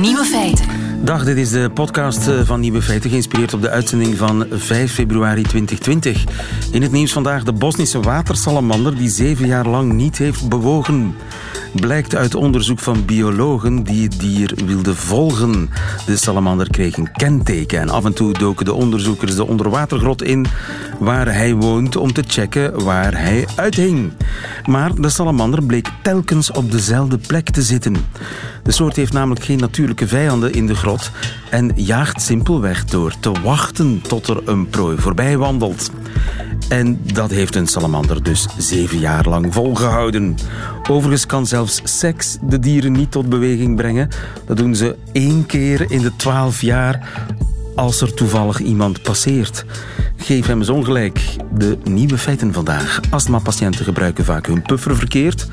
Nieuwe feiten. Dag, dit is de podcast eh, van Nieuwe Feiten, geïnspireerd op de uitzending van 5 februari 2020. In het nieuws vandaag de Bosnische watersalamander die zeven jaar lang niet heeft bewogen. Blijkt uit onderzoek van biologen die het dier wilden volgen. De salamander kreeg een kenteken en af en toe doken de onderzoekers de onderwatergrot in waar hij woont om te checken waar hij uithing. Maar de salamander bleek telkens op dezelfde plek te zitten. De soort heeft namelijk geen natuurlijke vijanden in de grot en jaagt simpelweg door te wachten tot er een prooi voorbij wandelt. En dat heeft een salamander dus zeven jaar lang volgehouden. Overigens kan zelfs seks de dieren niet tot beweging brengen. Dat doen ze één keer in de twaalf jaar als er toevallig iemand passeert. Geef hem eens ongelijk. De nieuwe feiten vandaag. Astmapatiënten gebruiken vaak hun puffer verkeerd.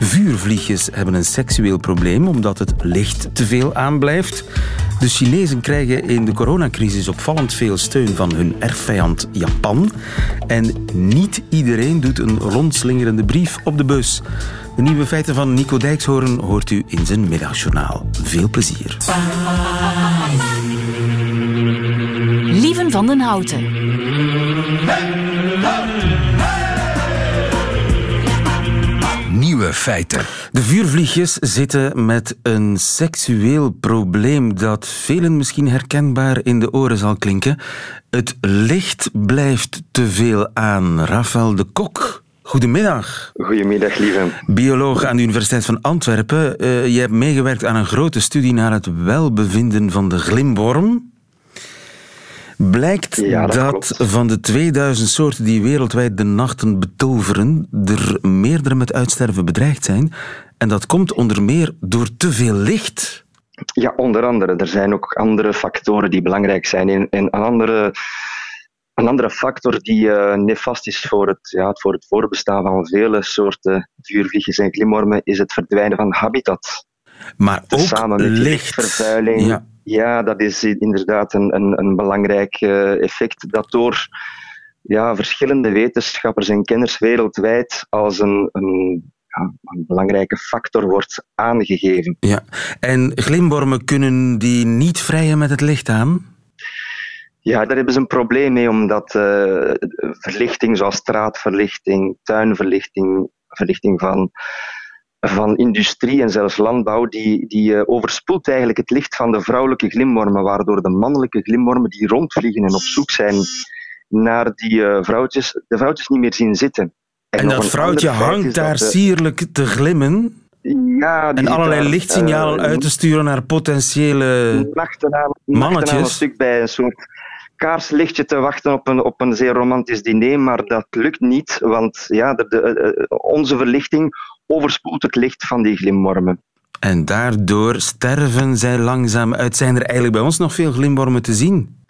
Vuurvliegjes hebben een seksueel probleem omdat het licht te veel aanblijft. De Chinezen krijgen in de coronacrisis opvallend veel steun van hun erfvijand Japan. En niet iedereen doet een rondslingerende brief op de bus. De nieuwe feiten van Nico Dijkshoorn hoort u in zijn middagjournaal. Veel plezier. Lieven van den Houten. Nieuwe feiten. De vuurvliegjes zitten met een seksueel probleem dat velen misschien herkenbaar in de oren zal klinken. Het licht blijft te veel aan. Rafael de Kok. Goedemiddag. Goedemiddag, lieve. Bioloog aan de Universiteit van Antwerpen. Uh, je hebt meegewerkt aan een grote studie naar het welbevinden van de glimworm. Blijkt Ja, dat van de 2000 soorten die wereldwijd de nachten betoveren, er meerdere met uitsterven bedreigd zijn. En dat komt onder meer door te veel licht. Ja, onder andere. Er zijn ook andere factoren die belangrijk zijn. En, andere, een andere factor die eh, nefast is voor het, ja, voor het voorbestaan van vele soorten vuurvliegjes en glimwormen, is het verdwijnen van habitat. Maar ook met licht. lichtvervuiling. Ja. Ja, dat is inderdaad een, een, een belangrijk eh, effect dat door ja, verschillende wetenschappers en kenners wereldwijd als een, een, ja, een belangrijke factor wordt aangegeven. Ja. En glimwormen kunnen die niet vrijen met het licht aan? Ja, daar hebben ze een probleem mee, omdat eh, verlichting zoals straatverlichting, tuinverlichting, verlichting van, van industrie en zelfs landbouw, die, die eh, overspoelt eigenlijk het licht van de vrouwelijke glimwormen, waardoor de mannelijke glimwormen die rondvliegen en op zoek zijn naar die eh, vrouwtjes, de vrouwtjes niet meer zien zitten. En, dat een vrouwtje hangt daar de- sierlijk te glimmen ja, en allerlei lichtsignalen eh, uit te sturen naar potentiële... nachtenavond, Mannetjes. nachtenavond stuk bij een soort kaarslichtje te wachten op een, op een zeer romantisch diner, maar dat lukt niet, want ja, de, de, onze verlichting overspoelt het licht van die glimwormen. En daardoor sterven zij langzaam uit. Zijn er eigenlijk bij ons nog veel glimwormen te zien?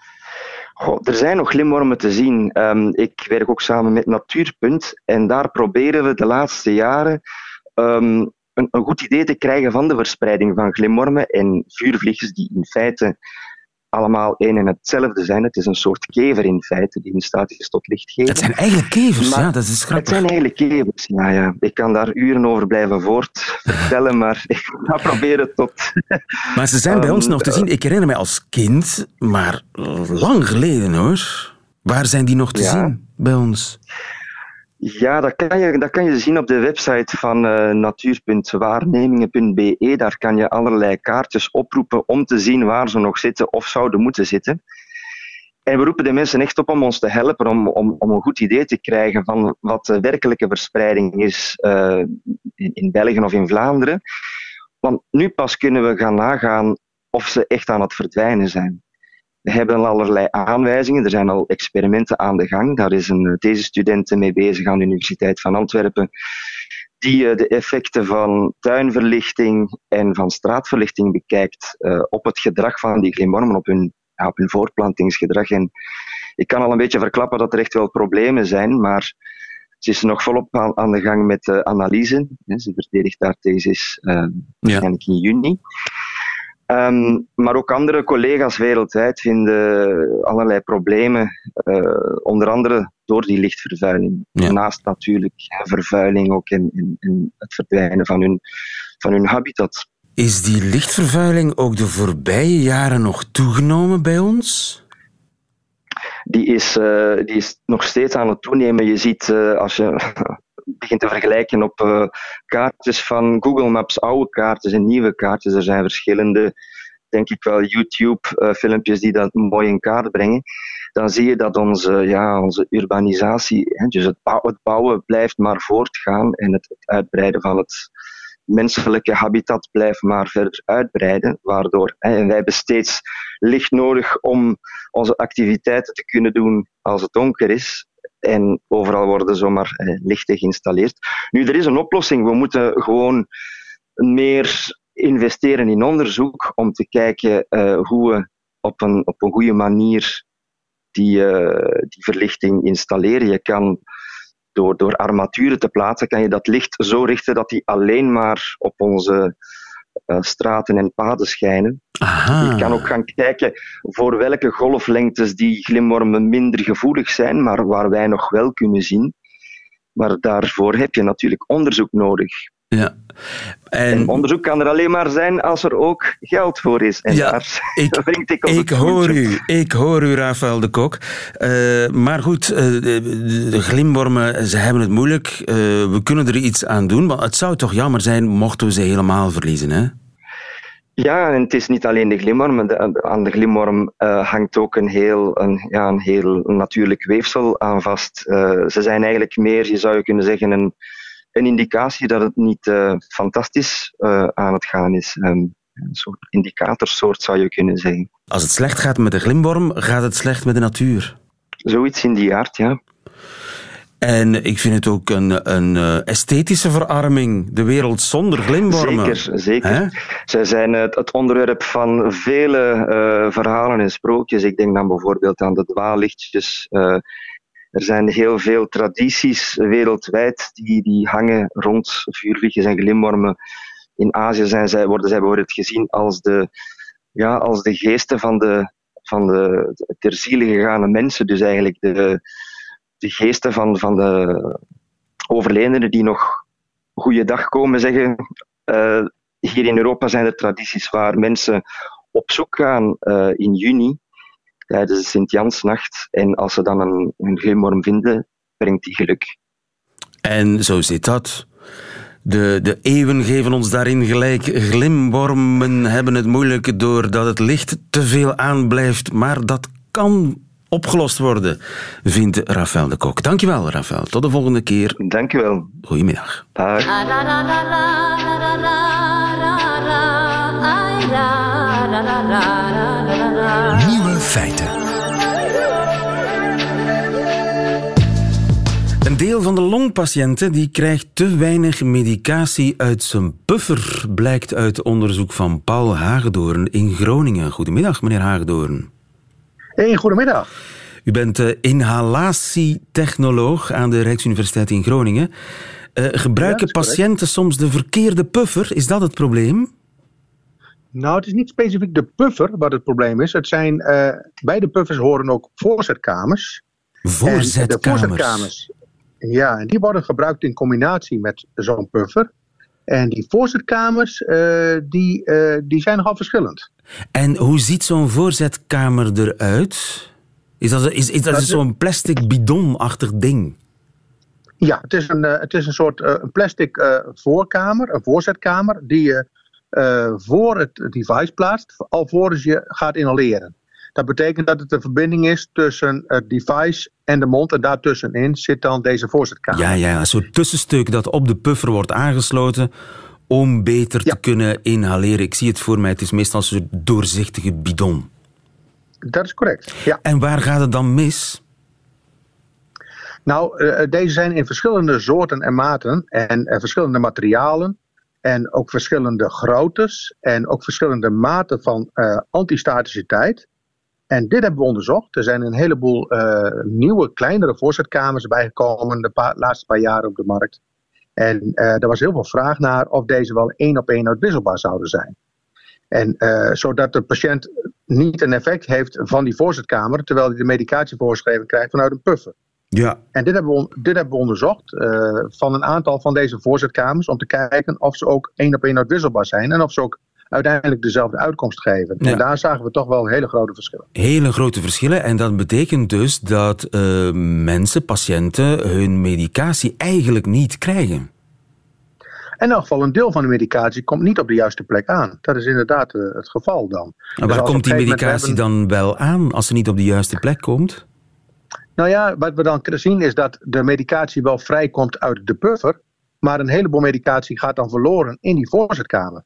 Goh, er zijn nog glimwormen te zien. Ehm, ik werk ook samen met Natuurpunt en daar proberen we de laatste jaren ehm, een, een goed idee te krijgen van de verspreiding van glimwormen en vuurvliegjes die in feite allemaal één en hetzelfde zijn. Het is een soort kever in feite die in staat is tot licht geven. Het zijn eigenlijk kevers, Maar ja, dat is Het grappig. zijn eigenlijk kevers. Ja, ja. Ik kan daar uren over blijven voortvertellen, maar ik ga proberen tot... Maar ze zijn bij ons Ehm, nog te zien. Ik herinner mij als kind, maar lang geleden hoor. Waar zijn die nog te Ja. zien bij ons? Ja, dat kan je, dat kan je zien op de website van eh natuur.waarnemingen.be. Daar kan je allerlei kaartjes oproepen om te zien waar ze nog zitten of zouden moeten zitten. En we roepen de mensen echt op om ons te helpen, om, om, om een goed idee te krijgen van wat de werkelijke verspreiding is eh, in, in België of in Vlaanderen. Want nu pas kunnen we gaan nagaan of ze echt aan het verdwijnen zijn. We hebben al allerlei aanwijzingen, er zijn al experimenten aan de gang. Daar is een thesis-student mee bezig aan de Universiteit van Antwerpen, die eh, de effecten van tuinverlichting en van straatverlichting bekijkt eh, op het gedrag van die glimwormen, op hun, ja, op hun voortplantingsgedrag. En ik kan al een beetje verklappen dat er echt wel problemen zijn, maar ze is nog volop aan, aan de gang met eh, analyse. Ze verdedigt haar thesis waarschijnlijk in juni. Ehm, maar ook andere collega's wereldwijd vinden allerlei problemen, eh, onder andere door die lichtvervuiling. Ja. Naast natuurlijk vervuiling ook en, en, en het verdwijnen van hun, van hun habitat. Is die lichtvervuiling ook de voorbije jaren nog toegenomen bij ons? Die is, uh, die is nog steeds aan het toenemen. Je ziet uh, als je begint te vergelijken op uh, kaartjes van Google Maps, oude kaartjes en nieuwe kaartjes. Er zijn verschillende, denk ik wel, YouTube-filmpjes die dat mooi in kaart brengen. Dan zie je dat onze, ja, onze urbanisatie, hè, dus het, bouwen, blijft maar voortgaan en het, het uitbreiden van het menselijke habitat blijft maar verder uitbreiden, waardoor en wij hebben steeds licht nodig om onze activiteiten te kunnen doen als het donker is. En overal worden zomaar eh, lichten geïnstalleerd. Nu, er is een oplossing. We moeten gewoon meer investeren in onderzoek om te kijken uh, hoe we op een, op een goede manier die, uh, die verlichting installeren. Je kan door, door armaturen te plaatsen, kan je dat licht zo richten dat die alleen maar op onze straten en paden schijnen. Aha. Je kan ook gaan kijken voor welke golflengtes die glimwormen minder gevoelig zijn, maar waar wij nog wel kunnen zien. Maar daarvoor heb je natuurlijk onderzoek nodig. Ja. En, en, onderzoek kan er alleen maar zijn als er ook geld voor is. En ja, daar ik, ik, ik hoor u, ik hoor u, Rafael de Kok. Uh, maar goed, uh, de, de, glimwormen, ze hebben het moeilijk. Uh, we kunnen er iets aan doen, maar het zou toch jammer zijn mochten we ze helemaal verliezen, hè? Ja, en het is niet alleen de glimworm. De, aan de glimworm uh, hangt ook een heel, een, ja, een heel natuurlijk weefsel aan vast. Uh, ze zijn eigenlijk meer, je zou kunnen zeggen, een, een indicatie dat het niet uh, fantastisch aan het gaan is. Um, een soort indicatorsoort zou je kunnen zeggen. Als het slecht gaat met de glimworm, gaat het slecht met de natuur? Zoiets in die aard, ja. En ik vind het ook een, een uh, esthetische verarming, de wereld zonder glimwormen. Zeker, zeker. Zij zijn het, het, onderwerp van vele uh, verhalen en sprookjes. Ik denk dan bijvoorbeeld aan de dwaallichtjes. Uh, er zijn heel veel tradities wereldwijd die, die hangen rond vuurlichtjes en glimwormen. In Azië zijn zij, worden zij bijvoorbeeld gezien als de, ja, als de geesten van de, van de ter ziele gegaane mensen. Dus eigenlijk de de geesten van, van de overledenen die nog goeiedag komen zeggen. Uh, hier in Europa zijn er tradities waar mensen op zoek gaan uh, in juni tijdens de Sint-Jansnacht. En als ze dan een, een glimworm vinden, brengt die geluk. En zo zit dat. De, de eeuwen geven ons daarin gelijk. Glimwormen hebben het moeilijk doordat het licht te veel aanblijft. Maar dat kan opgelost worden, vindt Rafael de Kok. Dankjewel, Rafael. Tot de volgende keer. Dankjewel. Goedemiddag. Dag. Nieuwe feiten. Een deel van de longpatiënten die krijgt te weinig medicatie uit zijn buffer, blijkt uit onderzoek van Paul Hagedoorn in Groningen. Goedemiddag, meneer Hagedoorn. Hey, goedemiddag. U bent uh, inhalatietechnoloog aan de Rijksuniversiteit in Groningen. Uh, gebruiken ja, patiënten soms de verkeerde puffer? Is dat het probleem? Nou, het is niet specifiek de puffer wat het probleem is. Het zijn, uh, bij de puffers horen ook voorzetkamers. Voorzetkamers? de voorzetkamers, ja, en die worden gebruikt in combinatie met zo'n puffer. En die voorzetkamers, die, die zijn nogal verschillend. En hoe ziet zo'n voorzetkamer eruit? Is dat, is, is dat, zo'n plastic bidonachtig ding? Ja, het is een, het is een soort uh, plastic voorkamer, een voorzetkamer, die je voor het device plaatst, alvorens je gaat inhaleren. Dat betekent dat het een verbinding is tussen het device en de mond. En daartussenin zit dan deze voorzetkamer. Ja, ja, een soort tussenstuk dat op de puffer wordt aangesloten om beter te kunnen inhaleren. Ik zie het voor mij, het is meestal een soort doorzichtige bidon. Dat is correct, ja. En waar gaat het dan mis? Nou, uh, deze zijn in verschillende soorten en maten en uh, verschillende materialen en ook verschillende groottes en ook verschillende maten van uh, antistaticiteit. En dit hebben we onderzocht. Er zijn een heleboel nieuwe, kleinere voorzetkamers bijgekomen de laatste paar jaar op de markt. En uh, er was heel veel vraag naar of deze wel één op één uitwisselbaar zouden zijn. En zodat de patiënt niet een effect heeft van die voorzetkamer, terwijl hij de medicatie voorgeschreven krijgt vanuit een puffer. Ja. En dit hebben we, dit hebben we onderzocht uh, van een aantal van deze voorzitkamers om te kijken of ze ook één op één uitwisselbaar zijn en of ze ook uiteindelijk dezelfde uitkomst geven. En daar zagen we toch wel hele grote verschillen. Hele grote verschillen. En dat betekent dus dat uh, mensen, patiënten, hun medicatie eigenlijk niet krijgen. In elk geval, een deel van de medicatie komt niet op de juiste plek aan. Dat is inderdaad uh, het geval dan. En waar dus komt die medicatie dan wel aan als ze niet op de juiste plek komt? Nou ja, wat we dan zien is dat de medicatie wel vrijkomt uit de buffer, maar een heleboel medicatie gaat dan verloren in die voorzetkamer.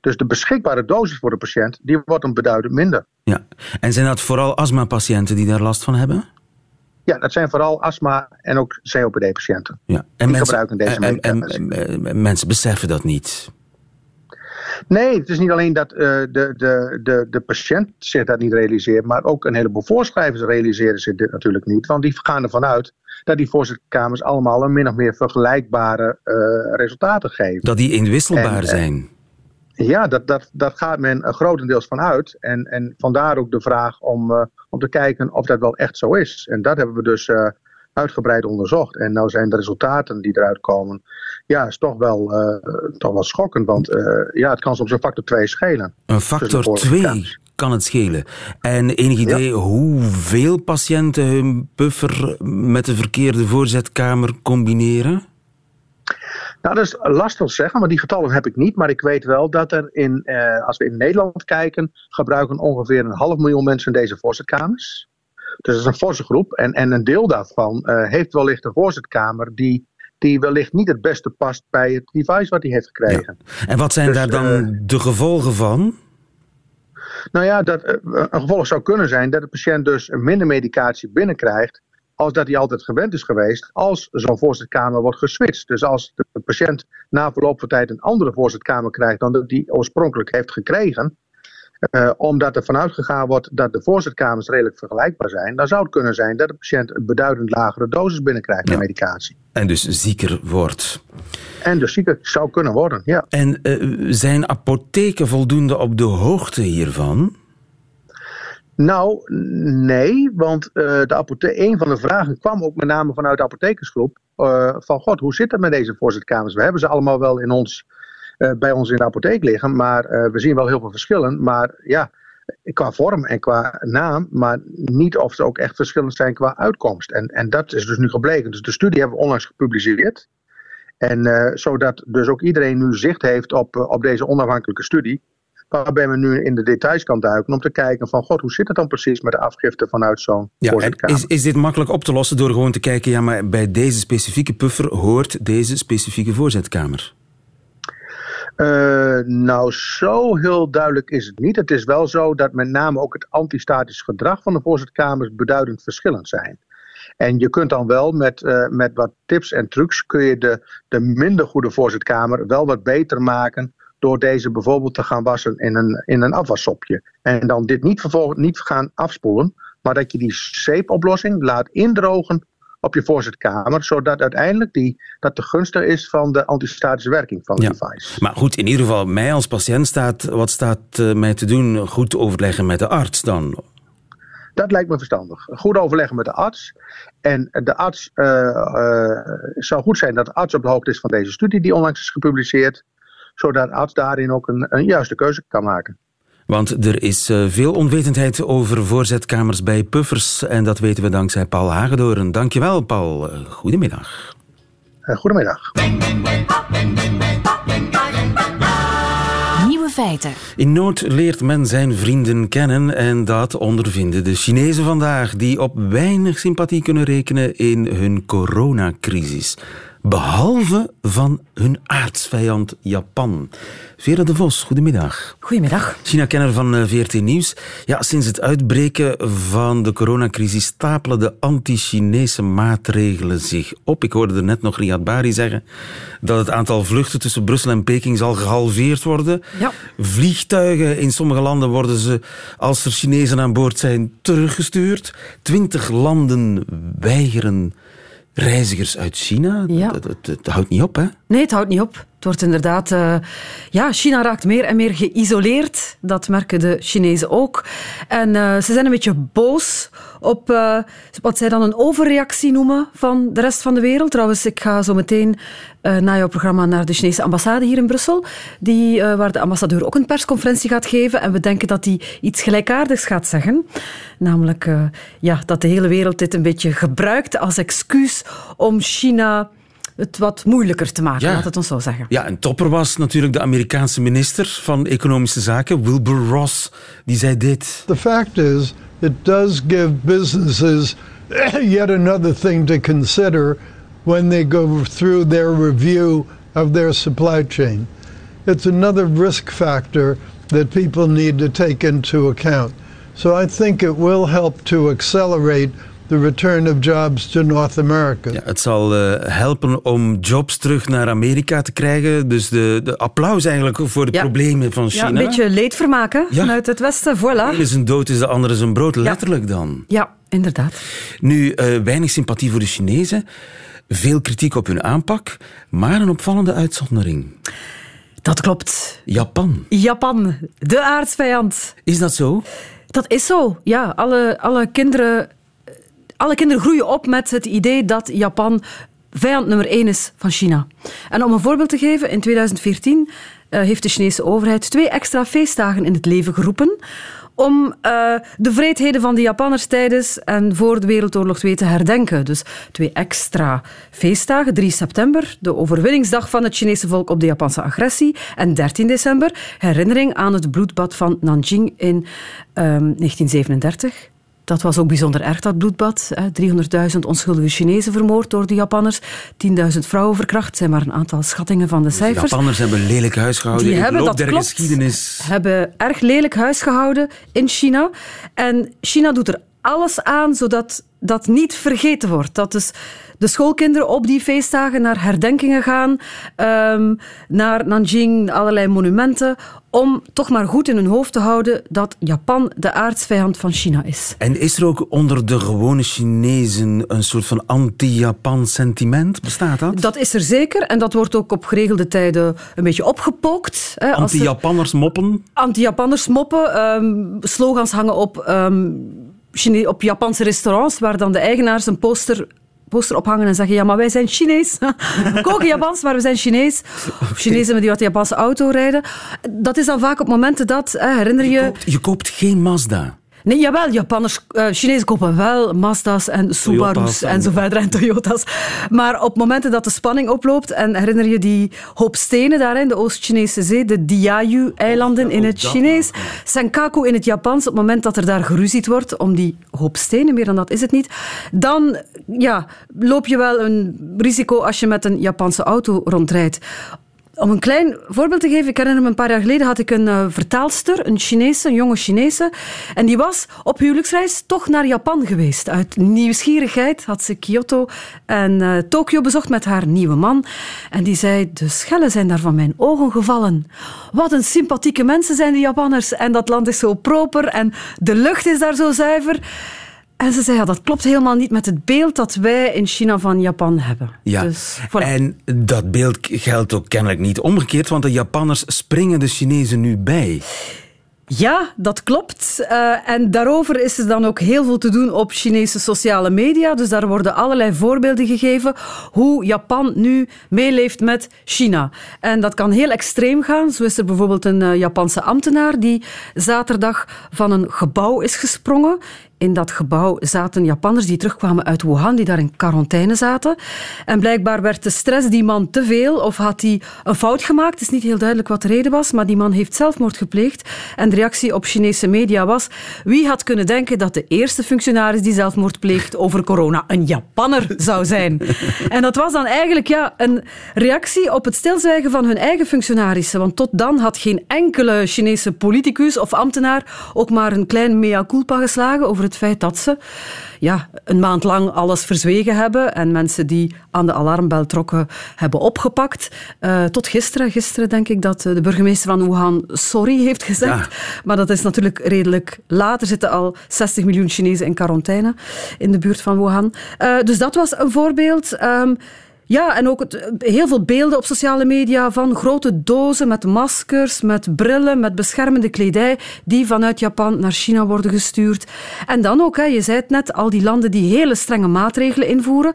Dus de beschikbare dosis voor de patiënt, die wordt een beduidend minder. Ja, en zijn dat vooral astmapatiënten die daar last van hebben? Ja, dat zijn vooral astma- en ook COPD-patiënten. Ja. En die mensen, gebruiken deze medicatie. En, mensen beseffen dat niet. Nee, het is niet alleen dat uh, de, de, de, de patiënt zich dat niet realiseert, maar ook een heleboel voorschrijvers realiseren zich dit natuurlijk niet. Want die gaan ervan uit dat die voorzitterkamers allemaal een min of meer vergelijkbare uh, resultaten geven. Dat die inwisselbaar en, zijn. Ja, dat, dat, dat gaat men grotendeels van uit. En, en vandaar ook de vraag om, uh, om te kijken of dat wel echt zo is. En dat hebben we dus uitgebreid onderzocht. En nou zijn de resultaten die eruit komen, ja, is toch wel, uh, toch wel schokkend. Want ja, het kan soms een factor 2 schelen. Een factor 2 kan het schelen. En enig idee ja. hoeveel patiënten hun buffer met de verkeerde voorzetkamer combineren? Nou, dat is lastig te zeggen, maar die getallen heb ik niet. Maar ik weet wel dat er in, eh, als we in Nederland kijken, gebruiken ongeveer een half miljoen mensen deze voorzitkamers. Dus dat is een forse groep. En, en een deel daarvan uh, heeft wellicht een voorzitkamer die, die wellicht niet het beste past bij het device wat hij heeft gekregen. Ja. En wat zijn dus, daar dan uh, de gevolgen van? Nou ja, dat, een gevolg zou kunnen zijn dat de patiënt dus minder medicatie binnenkrijgt als dat hij altijd gewend is geweest als zo'n voorzitkamer wordt geswitcht. Dus als de patiënt na verloop van tijd een andere voorzitkamer krijgt dan hij oorspronkelijk heeft gekregen, uh, omdat er vanuit gegaan wordt dat de voorzitkamers redelijk vergelijkbaar zijn, dan zou het kunnen zijn dat de patiënt een beduidend lagere dosis binnenkrijgt van medicatie. En dus zieker wordt. En dus zieker zou kunnen worden, ja. En uh, zijn apotheken voldoende op de hoogte hiervan? Nou, nee, want uh, de apothe- een van de vragen kwam ook met name vanuit de apothekersgroep. Uh, van god, hoe zit het met deze voorzitkamers? We hebben ze allemaal wel in ons, bij ons in de apotheek liggen, maar we zien wel heel veel verschillen. Maar ja, qua vorm en qua naam, maar niet of ze ook echt verschillend zijn qua uitkomst. En, en dat is dus nu gebleken. Dus de studie hebben we onlangs gepubliceerd. En zodat dus ook iedereen nu zicht heeft op, op deze onafhankelijke studie waarbij men nu in de details kan duiken om te kijken van god, hoe zit het dan precies met de afgifte vanuit zo'n ja, is, is dit makkelijk op te lossen door gewoon te kijken, ja maar bij deze specifieke puffer hoort deze specifieke voorzetkamer? Uh, nou, zo heel duidelijk is het niet. Het is wel zo dat met name ook het antistatisch gedrag van de voorzetkamers beduidend verschillend zijn. En je kunt dan wel met, uh, met wat tips en trucs kun je de, de minder goede voorzetkamer wel wat beter maken door deze bijvoorbeeld te gaan wassen in een, in een afwassopje. En dan dit niet vervolgens niet gaan afspoelen, maar dat je die zeepoplossing laat indrogen op je voorzetkamer, zodat uiteindelijk die, dat de gunstig is van de antistatische werking van de device. Maar goed, in ieder geval, mij als patiënt staat, wat staat uh, mij te doen? Goed overleggen met de arts dan? Dat lijkt me verstandig. Goed overleggen met de arts. En de arts, uh, uh, het zou goed zijn dat de arts op de hoogte is van deze studie die onlangs is gepubliceerd zodat de arts daarin ook een, een juiste keuze kan maken. Want er is uh, veel onwetendheid over voorzetkamers bij puffers en dat weten we dankzij Paul Hagedoren. Dankjewel Paul. Uh, goedemiddag. Uh, goedemiddag. Nieuwe feiten. In nood leert men zijn vrienden kennen en dat ondervinden de Chinezen vandaag die op weinig sympathie kunnen rekenen in hun coronacrisis. Behalve van hun aardsvijand Japan. Vera de Vos, goedemiddag. Goedemiddag. China-kenner van VRT Nieuws. Ja, sinds het uitbreken van de coronacrisis stapelen de anti-Chinese maatregelen zich op. Ik hoorde er net nog Riyad Bari zeggen dat het aantal vluchten tussen Brussel en Peking zal gehalveerd worden. Ja. Vliegtuigen in sommige landen worden ze, als er Chinezen aan boord zijn, teruggestuurd. Twintig landen weigeren reizigers uit China. Ja. Dat, dat, dat, houdt niet op, hè? Nee, het houdt niet op. Het wordt inderdaad... Uh, ja, China raakt meer en meer geïsoleerd. Dat merken de Chinezen ook. En uh, ze zijn een beetje boos op uh, wat zij dan een overreactie noemen van de rest van de wereld. Trouwens, ik ga zo meteen na jouw programma naar de Chinese ambassade hier in Brussel, die, waar de ambassadeur ook een persconferentie gaat geven. En we denken dat hij iets gelijkaardigs gaat zeggen. Namelijk ja, dat de hele wereld dit een beetje gebruikt als excuus om China het wat moeilijker te maken, ja. laat het ons zo zeggen. Ja, en topper was natuurlijk de Amerikaanse minister van Economische Zaken, Wilbur Ross, die zei dit. The fact is, it does give businesses yet another thing to consider when they go through their review of their supply chain. It's another risk factor that people need to take into account. So I think it will help to accelerate the return of jobs to North America. Ja, het zal uh, helpen om jobs terug naar Amerika te krijgen. Dus de, de applaus eigenlijk voor de ja. problemen van China. Ja, een beetje leedvermaken ja. vanuit het Westen, voilà. De ene zijn dood is de andere zijn brood, letterlijk dan. Ja, inderdaad. Nu, uh, weinig sympathie voor de Chinezen, veel kritiek op hun aanpak, maar een opvallende uitzondering. Dat klopt. Japan. Japan, de aardsvijand. Is dat zo? Dat is zo, ja. Alle, alle kinderen alle kinderen groeien op met het idee dat Japan vijand nummer één is van China. En om een voorbeeld te geven, in 2014 uh, eh, heeft de Chinese overheid twee extra feestdagen in het leven geroepen om uh, de vreedheden van de Japanners tijdens en voor de Wereldoorlog 2 te herdenken. Dus twee extra feestdagen. 3 september, de overwinningsdag van het Chinese volk op de Japanse agressie. En 13 december, herinnering aan het bloedbad van Nanjing in um, ehm, 1937. Dat was ook bijzonder erg, dat bloedbad. 300.000 onschuldige Chinezen vermoord door de Japanners. 10.000 vrouwen verkracht. zijn maar een aantal schattingen van de dus cijfers. De Japanners hebben lelijk huis gehouden. Die hebben, dat der klopt, geschiedenis. hebben erg lelijk huis gehouden in China. En China doet er alles aan zodat dat niet vergeten wordt. Dat dus de schoolkinderen op die feestdagen naar herdenkingen gaan, um, naar Nanjing, allerlei monumenten, om toch maar goed in hun hoofd te houden dat Japan de aardsvijand van China is. En is er ook onder de gewone Chinezen een soort van anti-Japan sentiment? Bestaat dat? Dat is er zeker en dat wordt ook op geregelde tijden een beetje opgepookt. Anti-Japanners moppen? Anti-Japanners moppen, um, slogans hangen op... Um, op Japanse restaurants, waar dan de eigenaars een poster poster ophangen en zeggen: Ja, maar wij zijn Chinees. We koken Japans, maar we zijn Chinees. Of Chinezen met die wat Japanse auto rijden. Dat is dan vaak op momenten dat, herinner je. Je koopt, je koopt geen Mazda. Nee, jawel, Japanners, uh, Chinezen kopen wel Mazda's en Subaru's en, zo verder en Toyota's. Maar op momenten dat de spanning oploopt, en herinner je die hoop stenen daar in de Oost-Chinese zee, de Diaoyu-eilanden in het Chinees, Senkaku in het Japans, op het moment dat er daar geruzied wordt om die hoop stenen, meer dan dat is het niet, dan ja, loop je wel een risico als je met een Japanse auto rondrijdt. Om een klein voorbeeld te geven, ik herinner me een paar jaar geleden had ik een uh, vertaalster, een Chinese, een jonge Chinese. En die was op huwelijksreis toch naar Japan geweest. Uit nieuwsgierigheid had ze Kyoto en uh, Tokio bezocht met haar nieuwe man. En die zei, de schellen zijn daar van mijn ogen gevallen. Wat een sympathieke mensen zijn die Japanners. En dat land is zo proper en de lucht is daar zo zuiver. En ze zei, ja, dat klopt helemaal niet met het beeld dat wij in China van Japan hebben. Ja, dus, en dat beeld geldt ook kennelijk niet omgekeerd, want de Japanners springen de Chinezen nu bij. Ja, dat klopt. Uh, en daarover is er dan ook heel veel te doen op Chinese sociale media. Dus daar worden allerlei voorbeelden gegeven hoe Japan nu meeleeft met China. En dat kan heel extreem gaan. Zo is er bijvoorbeeld een uh, Japanse ambtenaar die zaterdag van een gebouw is gesprongen in dat gebouw zaten Japanners die terugkwamen uit Wuhan, die daar in quarantaine zaten. En blijkbaar werd de stress die man te veel of had hij een fout gemaakt. Het is niet heel duidelijk wat de reden was, maar die man heeft zelfmoord gepleegd. En de reactie op Chinese media was: wie had kunnen denken dat de eerste functionaris die zelfmoord pleegt over corona een Japanner zou zijn? En dat was dan eigenlijk ja, een reactie op het stilzwijgen van hun eigen functionarissen. Want tot dan had geen enkele Chinese politicus of ambtenaar ook maar een klein mea culpa geslagen over het feit dat ze ja, een maand lang alles verzwegen hebben en mensen die aan de alarmbel trokken hebben opgepakt. Uh, tot gisteren. Gisteren denk ik dat de burgemeester van Wuhan sorry heeft gezegd. Maar dat is natuurlijk redelijk laat. Er zitten al 60 miljoen Chinezen in quarantaine in de buurt van Wuhan. Uh, dus dat was een voorbeeld. Um, Ja, en ook het, heel veel beelden op sociale media van grote dozen met maskers, met brillen, met beschermende kledij, die vanuit Japan naar China worden gestuurd. En dan ook, hè, je zei het net, al die landen die hele strenge maatregelen invoeren.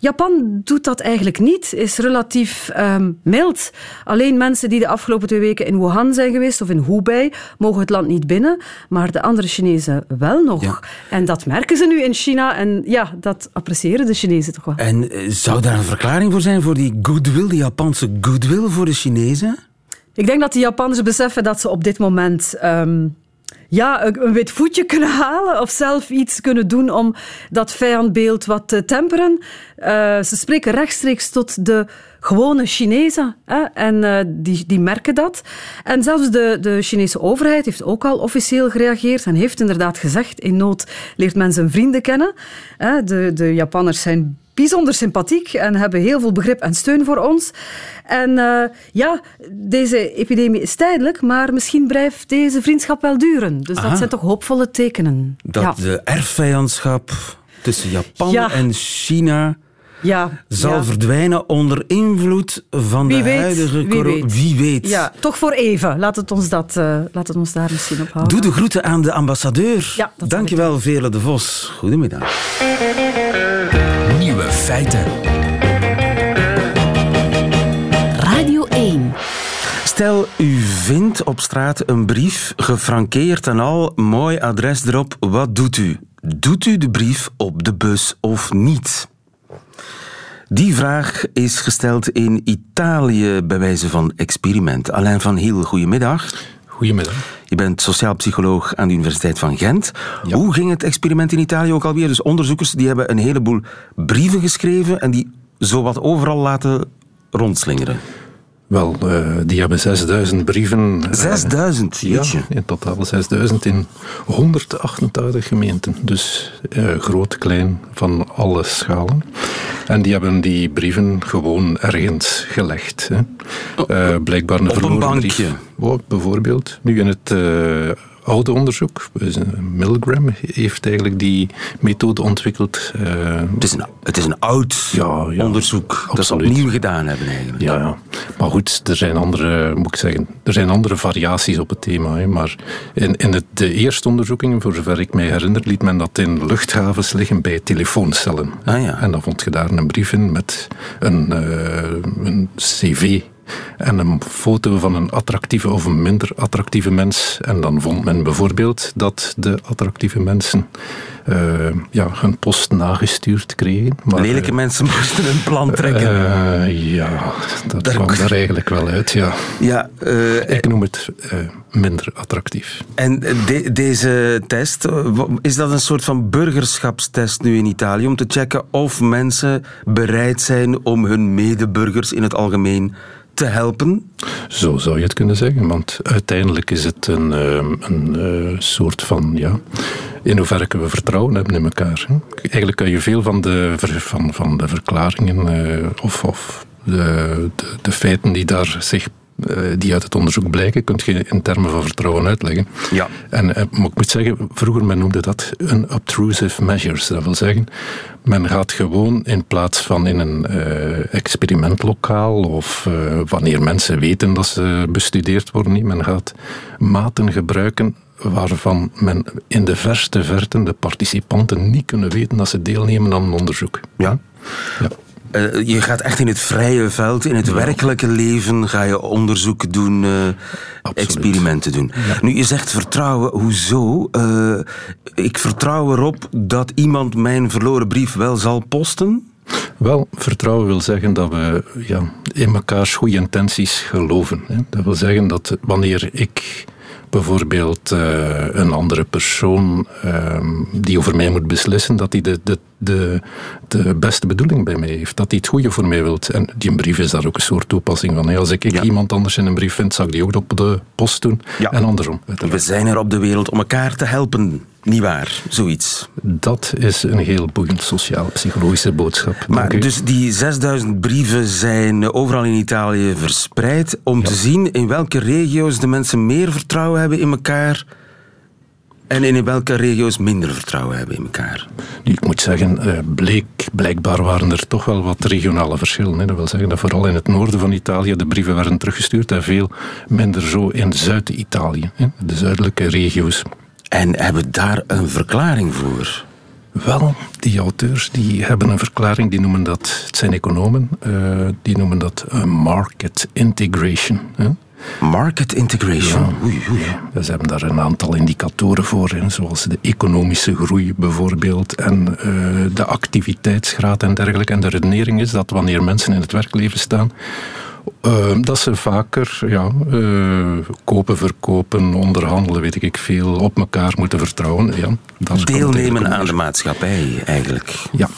Japan doet dat eigenlijk niet, is relatief um, mild. Alleen mensen die de afgelopen twee weken in Wuhan zijn geweest of in Hubei mogen het land niet binnen, maar de andere Chinezen wel nog. En dat merken ze nu in China en ja, dat appreciëren de Chinezen toch wel. En eh, zou daar een verklaring voor zijn voor die goodwill, die Japanse goodwill voor de Chinezen? Ik denk dat de Japanners beseffen dat ze op dit moment um, ja, een wit voetje kunnen halen of zelf iets kunnen doen om dat vijandbeeld wat te temperen. Uh, ze spreken rechtstreeks tot de gewone Chinezen hè, en uh, die, die merken dat. En zelfs de, de Chinese overheid heeft ook al officieel gereageerd en heeft inderdaad gezegd, in nood leert men zijn vrienden kennen. Hè, de, de Japanners zijn bijzonder sympathiek en hebben heel veel begrip en steun voor ons. En uh, ja, deze epidemie is tijdelijk, maar misschien blijft deze vriendschap wel duren. Dus dat zijn toch hoopvolle tekenen. Dat ja. de erfvijandschap tussen Japan Ja. en China ja, zal ja. verdwijnen onder invloed van Wie de weet, huidige corona. Wie weet. Ja, toch voor even. Laat het ons, dat, uh, laat het ons daar misschien op houden. Doe de groeten aan de ambassadeur. Ja, Dankjewel, Vele de Vos. Goedemiddag. Nieuwe feiten. Radio 1. Stel, u vindt op straat een brief, gefrankeerd en al, mooi adres erop. Wat doet u? Doet u de brief op de bus of niet? Die vraag is gesteld in Italië bij wijze van experiment. Alain van Hiel, goedemiddag. Goedemiddag. Je bent sociaal psycholoog aan de Universiteit van Gent. Ja. Hoe ging het experiment in Italië ook alweer? Dus onderzoekers die hebben een heleboel brieven geschreven en die zowat overal laten rondslingeren. Wel, uh, die hebben 6000 brieven. 6000, uh, Ja, in totaal 6000 in 188 gemeenten. Dus uh, groot, klein, van alle schalen. En die hebben die brieven gewoon ergens gelegd. Hè. Blijkbaar een Op een bankje. Oh, bijvoorbeeld. Nu in het oude onderzoek, Milgram heeft eigenlijk die methode ontwikkeld. Uh, het, is een, het is een oud ja, ja, onderzoek absoluut. dat ze opnieuw gedaan hebben eigenlijk. Ja, ja, maar goed, er zijn andere, moet ik zeggen, er zijn andere variaties op het thema. Hè. Maar in, in het, de eerste onderzoekingen, voor zover ik mij herinner, liet men dat in luchthavens liggen bij telefooncellen. Ah, ja. En dan vond je daar een brief in met een, uh, een cv en een foto van een attractieve of een minder attractieve mens. En dan vond men bijvoorbeeld dat de attractieve mensen uh, ja, hun post nagestuurd kregen. Maar, Lelijke uh, mensen moesten een plan trekken. Uh, ja, dat Daar kwam er eigenlijk wel uit, ja. ja Ik noem het minder attractief. En de, deze test, is dat een soort van burgerschapstest nu in Italië? Om te checken of mensen bereid zijn om hun medeburgers in het algemeen te helpen? Zo zou je het kunnen zeggen, want uiteindelijk is het een, een, een soort van, ja, in hoeverre kunnen we vertrouwen hebben in elkaar. Eigenlijk kun je veel van de, van, van de verklaringen uh, of, of de, de, de, feiten die daar zich die uit het onderzoek blijken, kun je in termen van vertrouwen uitleggen. Ja. En maar ik moet zeggen, vroeger men noemde dat unobtrusive measures. Dat wil zeggen, men gaat gewoon in plaats van in een uh, experimentlokaal of uh, wanneer mensen weten dat ze bestudeerd worden, niet, men gaat maten gebruiken waarvan men in de verste verten de participanten niet kunnen weten dat ze deelnemen aan een onderzoek. Ja. ja. Uh, je gaat echt in het vrije veld, in het ja. werkelijke leven ga je onderzoek doen, uh, experimenten doen. Ja. Nu, je zegt vertrouwen, hoezo? Uh, ik vertrouw erop dat iemand mijn verloren brief wel zal posten? Wel, vertrouwen wil zeggen dat we ja, in mekaars goede intenties geloven. Hè. Dat wil zeggen dat wanneer ik bijvoorbeeld uh, een andere persoon uh, die over mij moet beslissen, dat hij de, de, de, de beste bedoeling bij mij heeft. Dat hij het goede voor mij wilt. En die brief is daar ook een soort toepassing van. Als ik, ja. iemand anders in een brief vind, zal ik die ook op de post doen. Ja. En andersom. We zijn er op de wereld om elkaar te helpen. Niet waar, zoiets. Dat is een heel boeiend sociaal-psychologische boodschap. Maar dus die 6000 brieven zijn overal in Italië verspreid om ja. te zien in welke regio's de mensen meer vertrouwen hebben in elkaar En in welke regio's minder vertrouwen hebben in elkaar? Ik moet zeggen, eh, bleek, blijkbaar waren er toch wel wat regionale verschillen. Dat wil zeggen dat vooral in het noorden van Italië de brieven werden teruggestuurd en veel minder zo in Zuid-Italië, de zuidelijke regio's. En hebben daar een verklaring voor? Wel, die auteurs die hebben een verklaring, die noemen dat, het zijn economen, uh, die noemen dat market integration. Hè? Market integration. Ja, oei, oei. Ja, ze hebben daar een aantal indicatoren voor, zoals de economische groei bijvoorbeeld en uh, de activiteitsgraad en dergelijke. En de redenering is dat wanneer mensen in het werkleven staan, uh, dat ze vaker ja, uh, kopen, verkopen, onderhandelen, weet ik veel, op elkaar moeten vertrouwen. Ja, Deelnemen aan de maatschappij eigenlijk. Ja,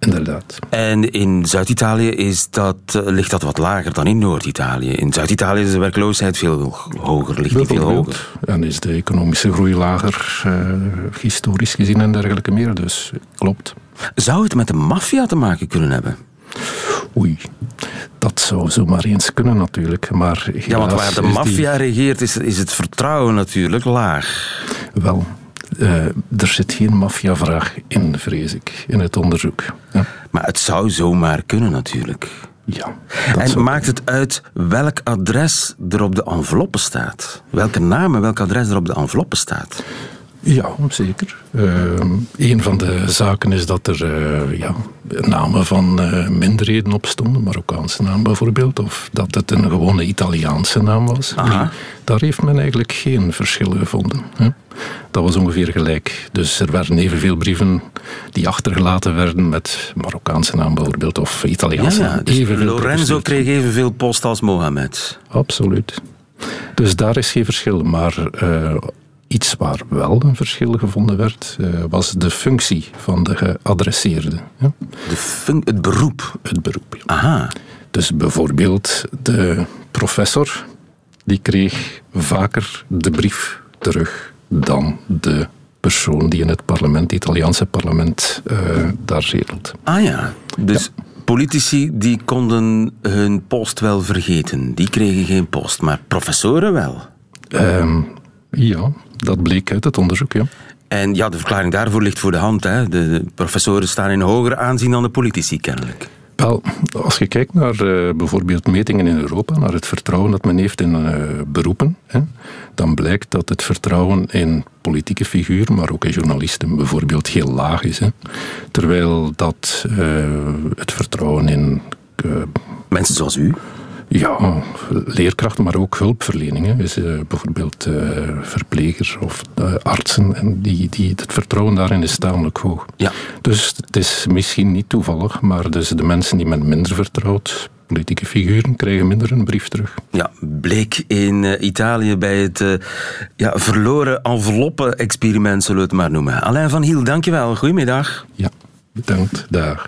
Inderdaad. En in Zuid-Italië is dat, eh, ligt dat wat lager dan in Noord-Italië. In Zuid-Italië is de werkloosheid veel hoger, ligt die veel hoger. En is de economische groei lager, uh, historisch gezien en dergelijke meer. Dus klopt. Zou het met de maffia te maken kunnen hebben? Oei, dat zou zomaar eens kunnen natuurlijk. Maar ja, want waar de maffia regeert is, is het vertrouwen natuurlijk laag. Wel, uh, er zit geen maffiavraag in, vrees ik, in het onderzoek. Ja. Maar het zou zomaar kunnen natuurlijk. Ja. En maakt het uit welk adres er op de enveloppe staat? Welke naam en welk adres er op de enveloppe staat? Ja, zeker. Uh, een van de zaken is dat er uh, ja, namen van uh, minderheden op stonden, Marokkaanse naam bijvoorbeeld, of dat het een gewone Italiaanse naam was. Daar heeft men eigenlijk geen verschil gevonden. Hè. Dat was ongeveer gelijk. Dus er werden evenveel brieven die achtergelaten werden met Marokkaanse naam bijvoorbeeld, of Italiaanse ja, dus Lorenzo kreeg evenveel post als Mohammed. Absoluut. Dus daar is geen verschil. Maar Iets waar wel een verschil gevonden werd, uh, was de functie van de geadresseerde. Ja? De het beroep? Het beroep, ja. Aha. Dus bijvoorbeeld de professor, die kreeg vaker de brief terug dan de persoon die in het parlement, het Italiaanse parlement, uh, daar zetelt. Ah ja, dus... Politici die konden hun post wel vergeten. Die kregen geen post, maar professoren wel. Um, ja, dat bleek uit het onderzoek, ja. En ja, de verklaring daarvoor ligt voor de hand. Hè. De, professoren staan in hoger aanzien dan de politici, kennelijk. Wel, als je kijkt naar uh, bijvoorbeeld metingen in Europa, naar het vertrouwen dat men heeft in uh, beroepen, hè, dan blijkt dat het vertrouwen in politieke figuren, maar ook in journalisten bijvoorbeeld, heel laag is. Hè. Terwijl dat uh, het vertrouwen in... Mensen zoals u? Ja, leerkrachten, maar ook hulpverleningen. Dus, uh, bijvoorbeeld uh, verplegers of uh, artsen. En die, die, het vertrouwen daarin is tamelijk hoog. Ja. Dus het is misschien niet toevallig, maar dus de mensen die men minder vertrouwt, politieke figuren, krijgen minder een brief terug. Ja, bleek in Italië bij het ja, verloren enveloppen-experiment, zullen we het maar noemen. Alain van Hiel, dankjewel. Goedemiddag. Ja. Bedankt, dag.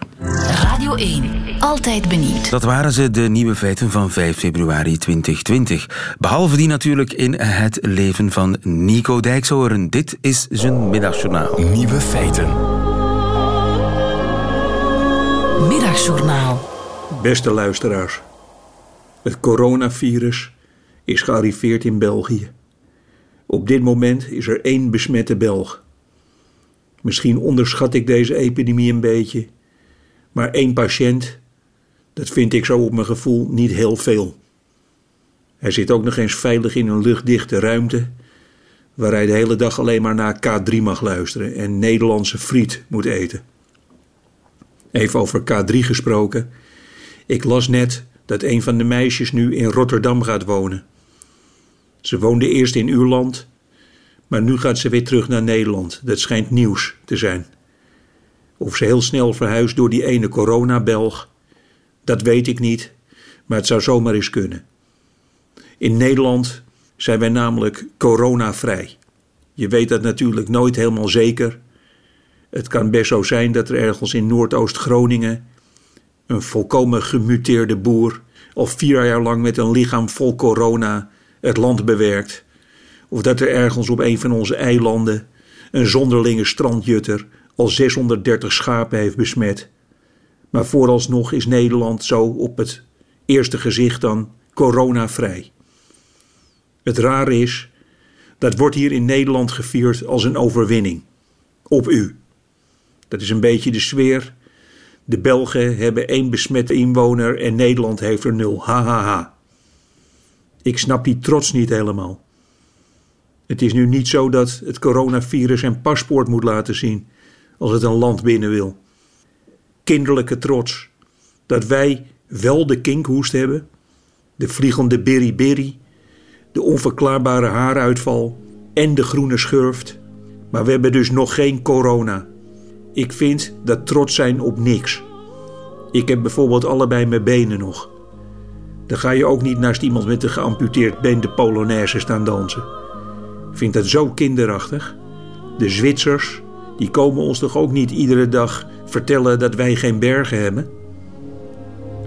Radio 1, altijd benieuwd. Dat waren ze, de nieuwe feiten van 5 februari 2020. Behalve die natuurlijk in het leven van Nico Dijkshoorn. Dit is zijn middagjournaal. Nieuwe feiten. Middagjournaal. Beste luisteraars. Het coronavirus is gearriveerd in België. Op dit moment is er één besmette Belg. Misschien onderschat ik deze epidemie een beetje, maar één patiënt, dat vind ik zo op mijn gevoel niet heel veel. Hij zit ook nog eens veilig in een luchtdichte ruimte, waar hij de hele dag alleen maar naar K3 mag luisteren en Nederlandse friet moet eten. Even over K3 gesproken. Ik las net dat een van de meisjes nu in Rotterdam gaat wonen. Ze woonde eerst in uw land maar nu gaat ze weer terug naar Nederland. Dat schijnt nieuws te zijn. Of ze heel snel verhuist door die ene corona-Belg, dat weet ik niet, maar het zou zomaar eens kunnen. In Nederland zijn wij namelijk coronavrij. Je weet dat natuurlijk nooit helemaal zeker. Het kan best zo zijn dat er ergens in Noordoost-Groningen een volkomen gemuteerde boer al vier jaar lang met een lichaam vol corona het land bewerkt of dat er ergens op een van onze eilanden een zonderlinge strandjutter al 630 schapen heeft besmet. Maar vooralsnog is Nederland zo op het eerste gezicht dan coronavrij. Het rare is Dat wordt hier in Nederland gevierd als een overwinning. Op u. Dat is een beetje de sfeer. De Belgen hebben één besmette inwoner en Nederland heeft er nul. Hahaha. Ha, ha. Ik snap die trots niet helemaal. Het is nu niet zo dat het coronavirus zijn paspoort moet laten zien als het een land binnen wil. Kinderlijke trots. Dat wij wel de kinkhoest hebben, de vliegende beriberi, de onverklaarbare haaruitval en de groene schurft. Maar we hebben dus nog geen corona. Ik vind dat trots zijn op niks. Ik heb bijvoorbeeld allebei mijn benen nog. Dan ga je ook niet naast iemand met een geamputeerd been de Polonaise staan dansen. Ik vind dat zo kinderachtig. De Zwitsers, die komen ons toch ook niet iedere dag vertellen dat wij geen bergen hebben?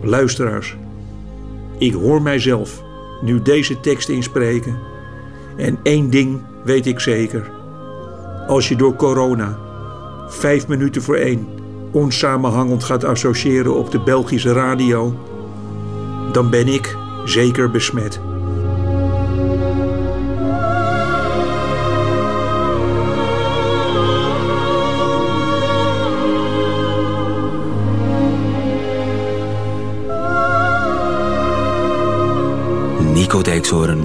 Luisteraars, ik hoor mijzelf nu deze tekst inspreken. En één ding weet ik zeker. Als je door corona vijf minuten voor één onsamenhangend gaat associëren op de Belgische radio, dan ben ik zeker besmet. Nico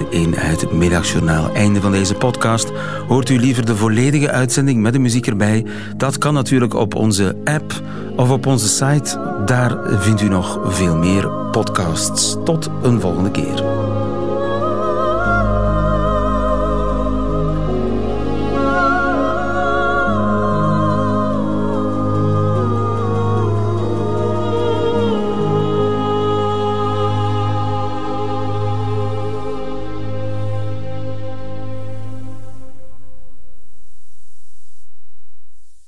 in het Middagjournaal. Einde van deze podcast. Hoort u liever de volledige uitzending met de muziek erbij? Dat kan natuurlijk op onze app of op onze site. Daar vindt u nog veel meer podcasts. Tot een volgende keer.